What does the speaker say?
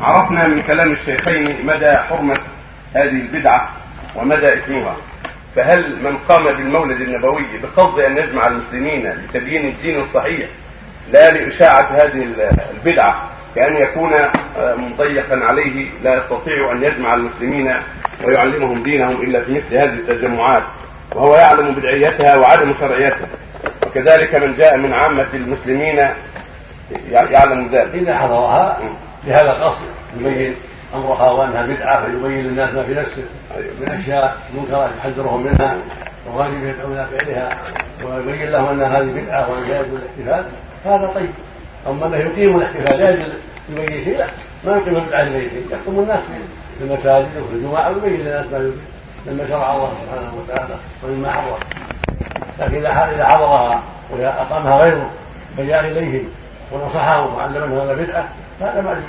عرفنا من كلام الشيخين مدى حرمة هذه البدعة ومدى إثمها فهل من قام بالمولد النبوي بقصد أن يجمع المسلمين لتبيين الدين الصحيح لا لإشاعة هذه البدعة كأن يكون مضيقا عليه لا يستطيع أن يجمع المسلمين ويعلمهم دينهم إلا في مثل هذه التجمعات وهو يعلم بدعيتها وعدم شرعيتها. وكذلك من جاء من عامة المسلمين يعلم ذلك. إذا حضرها بهذا القصد يبين امرها وانها بدعة فيبين للناس ما في نفسه من أشياء منكره يحذرهم منها وواجب يدعو إلى فعلها ويبين لهم أن هذه بدعة وأن لا يجوز الاحتفال هذا طيب. أما أنه يقيم الاحتفال لا يجوز يبين شيء لا. ما يقيم البدعة شيء يحكم الناس في المساجد وفي الجمعه ويبين للناس ما يجوز مما شرع الله سبحانه وتعالى ومما حرم. لكن إذا حضرها وإذا أقامها غيره فجاء إليهم ونصحه وعلمه هذا بدعة هذا ما